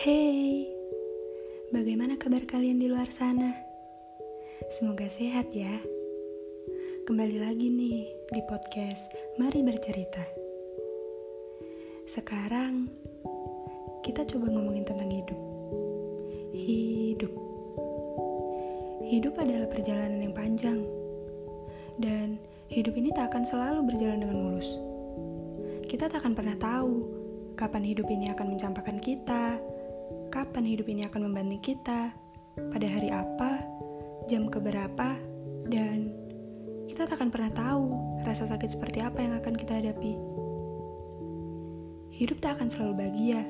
Hey, bagaimana kabar kalian di luar sana? Semoga sehat ya. Kembali lagi nih di podcast Mari Bercerita. Sekarang kita coba ngomongin tentang hidup. Hidup. Hidup adalah perjalanan yang panjang. Dan hidup ini tak akan selalu berjalan dengan mulus. Kita tak akan pernah tahu kapan hidup ini akan mencampakkan kita, kapan hidup ini akan membantu kita, pada hari apa, jam keberapa, dan kita tak akan pernah tahu rasa sakit seperti apa yang akan kita hadapi. Hidup tak akan selalu bahagia.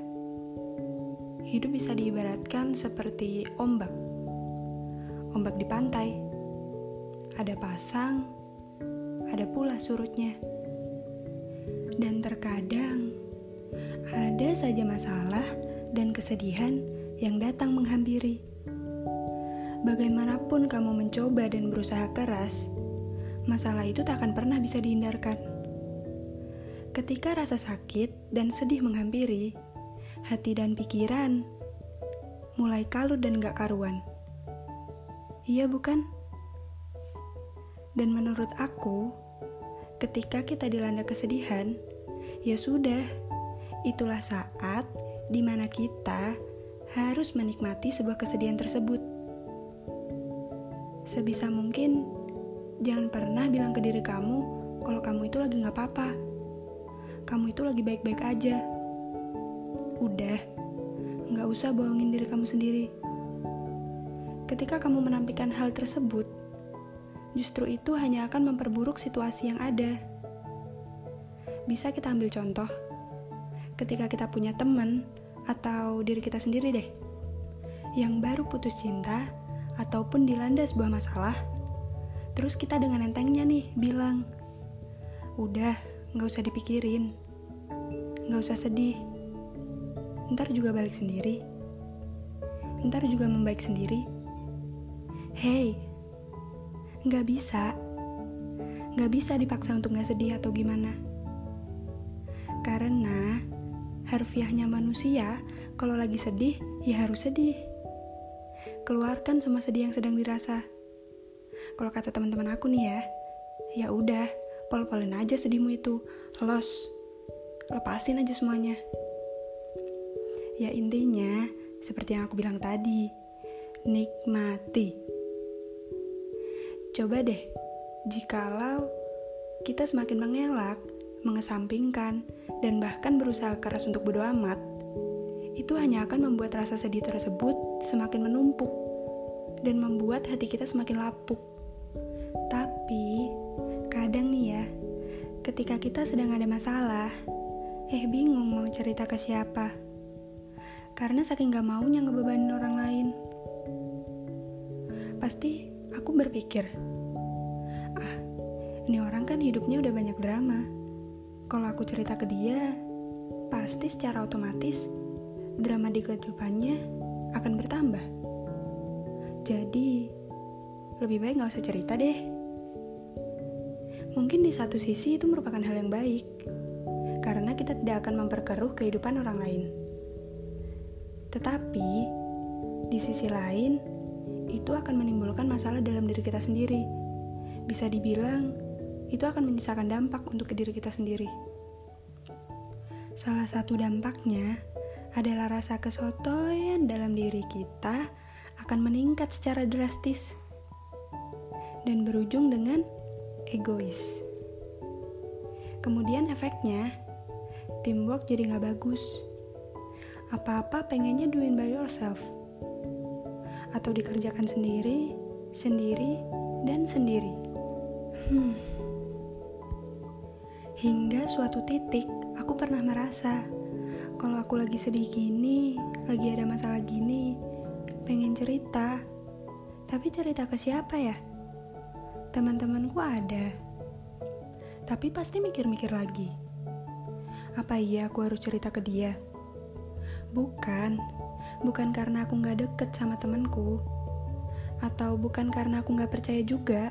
Hidup bisa diibaratkan seperti ombak. Ombak di pantai. Ada pasang, ada pula surutnya. Dan terkadang ada saja masalah dan kesedihan yang datang menghampiri. Bagaimanapun kamu mencoba dan berusaha keras, masalah itu tak akan pernah bisa dihindarkan. Ketika rasa sakit dan sedih menghampiri, hati dan pikiran mulai kalut dan gak karuan. Iya bukan? Dan menurut aku, ketika kita dilanda kesedihan, ya sudah, itulah saat di mana kita harus menikmati sebuah kesedihan tersebut. Sebisa mungkin, jangan pernah bilang ke diri kamu kalau kamu itu lagi gak apa-apa. Kamu itu lagi baik-baik aja. Udah, gak usah bohongin diri kamu sendiri. Ketika kamu menampilkan hal tersebut, justru itu hanya akan memperburuk situasi yang ada. Bisa kita ambil contoh, ketika kita punya teman atau diri kita sendiri deh. Yang baru putus cinta ataupun dilanda sebuah masalah terus kita dengan entengnya nih bilang udah gak usah dipikirin gak usah sedih. Ntar juga balik sendiri. Ntar juga membaik sendiri. Hey gak bisa. Gak bisa dipaksa untuk gak sedih atau gimana. Karena harfiahnya manusia, kalau lagi sedih, ya harus sedih. Keluarkan semua sedih yang sedang dirasa. Kalau kata teman-teman aku nih ya, ya udah, pol-polin aja sedihmu itu, los, lepasin aja semuanya. Ya intinya, seperti yang aku bilang tadi, nikmati. Coba deh, jikalau kita semakin mengelak, mengesampingkan, dan bahkan berusaha keras untuk bodo amat, itu hanya akan membuat rasa sedih tersebut semakin menumpuk dan membuat hati kita semakin lapuk. Tapi, kadang nih ya, ketika kita sedang ada masalah, eh bingung mau cerita ke siapa. Karena saking gak maunya ngebebanin orang lain. Pasti aku berpikir, ah, ini orang kan hidupnya udah banyak drama kalau aku cerita ke dia, pasti secara otomatis drama di kehidupannya akan bertambah. Jadi, lebih baik gak usah cerita deh. Mungkin di satu sisi itu merupakan hal yang baik, karena kita tidak akan memperkeruh kehidupan orang lain. Tetapi, di sisi lain, itu akan menimbulkan masalah dalam diri kita sendiri. Bisa dibilang, itu akan menyisakan dampak untuk ke diri kita sendiri. Salah satu dampaknya adalah rasa kesotoyan dalam diri kita akan meningkat secara drastis dan berujung dengan egois. Kemudian efeknya, teamwork jadi nggak bagus. Apa-apa pengennya doing by yourself. Atau dikerjakan sendiri, sendiri, dan sendiri. Hmm. Hingga suatu titik, aku pernah merasa kalau aku lagi sedih gini, lagi ada masalah gini, pengen cerita. Tapi cerita ke siapa ya? Teman-temanku ada. Tapi pasti mikir-mikir lagi. Apa iya aku harus cerita ke dia? Bukan, bukan karena aku gak deket sama temanku. Atau bukan karena aku gak percaya juga.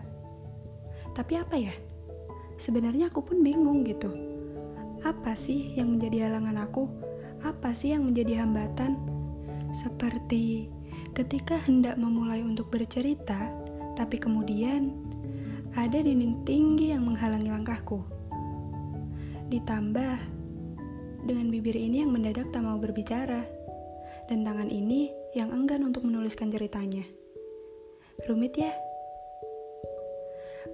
Tapi apa ya? Sebenarnya aku pun bingung gitu. Apa sih yang menjadi halangan aku? Apa sih yang menjadi hambatan? Seperti ketika hendak memulai untuk bercerita, tapi kemudian ada dinding tinggi yang menghalangi langkahku. Ditambah dengan bibir ini yang mendadak tak mau berbicara, dan tangan ini yang enggan untuk menuliskan ceritanya. Rumit ya?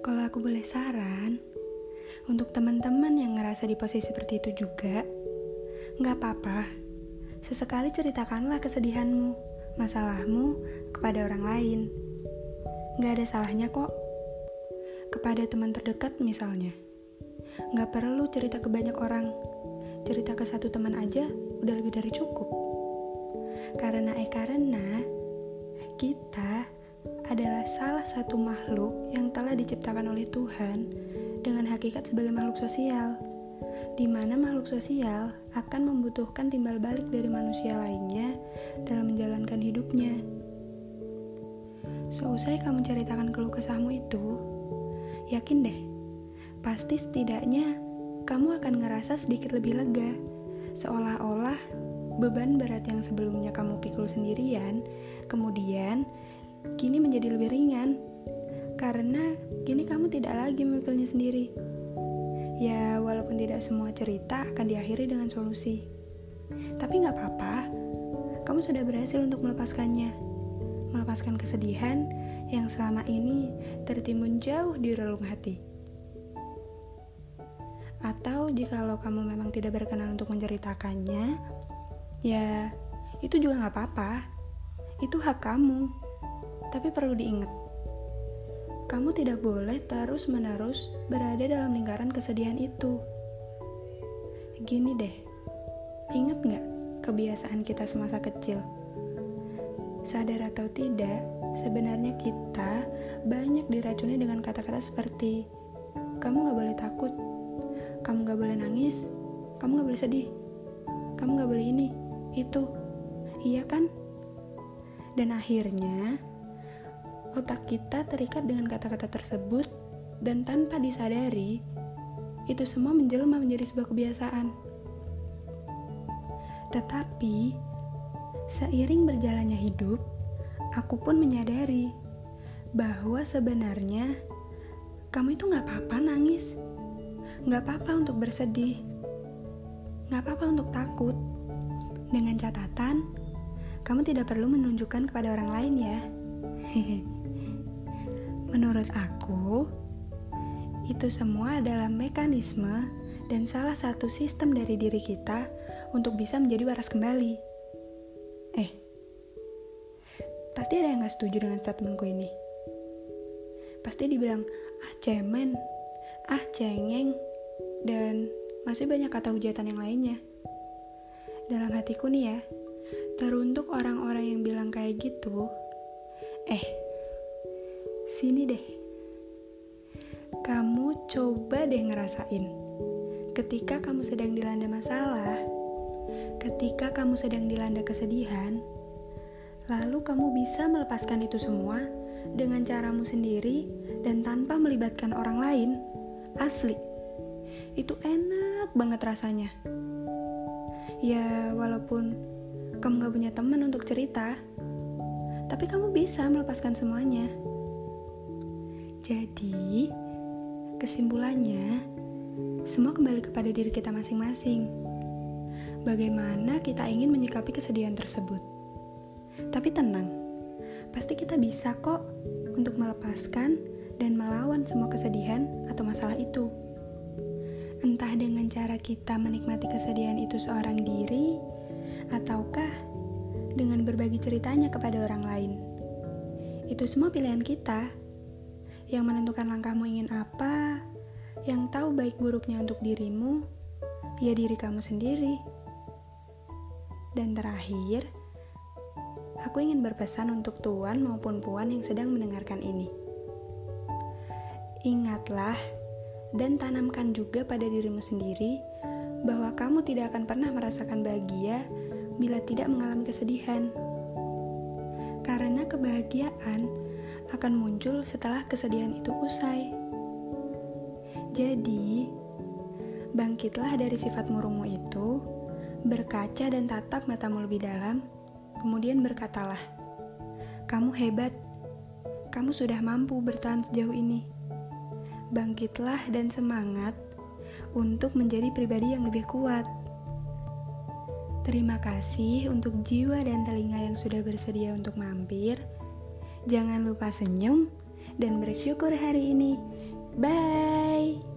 Kalau aku boleh saran, untuk teman-teman yang ngerasa di posisi seperti itu juga, nggak apa-apa. Sesekali ceritakanlah kesedihanmu, masalahmu kepada orang lain. Nggak ada salahnya kok. Kepada teman terdekat misalnya. Nggak perlu cerita ke banyak orang. Cerita ke satu teman aja udah lebih dari cukup. Karena eh karena kita adalah salah satu makhluk yang telah diciptakan oleh Tuhan dengan hakikat sebagai makhluk sosial, di mana makhluk sosial akan membutuhkan timbal balik dari manusia lainnya dalam menjalankan hidupnya. Seusai kamu ceritakan keluh kesahmu itu, yakin deh, pasti setidaknya kamu akan ngerasa sedikit lebih lega, seolah-olah beban berat yang sebelumnya kamu pikul sendirian, kemudian kini menjadi lebih ringan karena kini kamu tidak lagi memikulnya sendiri. Ya, walaupun tidak semua cerita akan diakhiri dengan solusi. Tapi nggak apa-apa, kamu sudah berhasil untuk melepaskannya. Melepaskan kesedihan yang selama ini tertimbun jauh di relung hati. Atau jika lo kamu memang tidak berkenan untuk menceritakannya, ya itu juga nggak apa-apa. Itu hak kamu. Tapi perlu diingat, kamu tidak boleh terus-menerus berada dalam lingkaran kesedihan itu. Gini deh, ingat nggak kebiasaan kita semasa kecil? Sadar atau tidak, sebenarnya kita banyak diracuni dengan kata-kata seperti kamu gak boleh takut, kamu gak boleh nangis, kamu gak boleh sedih, kamu gak boleh ini, itu. Iya kan? Dan akhirnya, otak kita terikat dengan kata-kata tersebut dan tanpa disadari, itu semua menjelma menjadi sebuah kebiasaan. Tetapi, seiring berjalannya hidup, aku pun menyadari bahwa sebenarnya kamu itu gak apa-apa nangis, gak apa-apa untuk bersedih, gak apa-apa untuk takut. Dengan catatan, kamu tidak perlu menunjukkan kepada orang lain ya. Menurut aku, itu semua adalah mekanisme dan salah satu sistem dari diri kita untuk bisa menjadi waras kembali. Eh, pasti ada yang gak setuju dengan statementku ini. Pasti dibilang, ah cemen, ah cengeng, dan masih banyak kata hujatan yang lainnya. Dalam hatiku nih ya, teruntuk orang-orang yang bilang kayak gitu, eh, Sini deh. Kamu coba deh ngerasain. Ketika kamu sedang dilanda masalah, ketika kamu sedang dilanda kesedihan, lalu kamu bisa melepaskan itu semua dengan caramu sendiri dan tanpa melibatkan orang lain. Asli. Itu enak banget rasanya. Ya, walaupun kamu gak punya teman untuk cerita, tapi kamu bisa melepaskan semuanya. Jadi, kesimpulannya, semua kembali kepada diri kita masing-masing. Bagaimana kita ingin menyikapi kesedihan tersebut. Tapi tenang, pasti kita bisa kok untuk melepaskan dan melawan semua kesedihan atau masalah itu. Entah dengan cara kita menikmati kesedihan itu seorang diri, ataukah dengan berbagi ceritanya kepada orang lain. Itu semua pilihan kita yang menentukan langkahmu ingin apa, yang tahu baik buruknya untuk dirimu, ya diri kamu sendiri. Dan terakhir, aku ingin berpesan untuk tuan maupun puan yang sedang mendengarkan ini. Ingatlah dan tanamkan juga pada dirimu sendiri bahwa kamu tidak akan pernah merasakan bahagia bila tidak mengalami kesedihan. Karena kebahagiaan akan muncul setelah kesedihan itu usai. Jadi, bangkitlah dari sifat murungmu itu, berkaca dan tatap matamu lebih dalam, Kemudian berkatalah, "Kamu hebat. Kamu sudah mampu bertahan sejauh ini. Bangkitlah dan semangat untuk menjadi pribadi yang lebih kuat." Terima kasih untuk jiwa dan telinga yang sudah bersedia untuk mampir. Jangan lupa senyum dan bersyukur hari ini. Bye.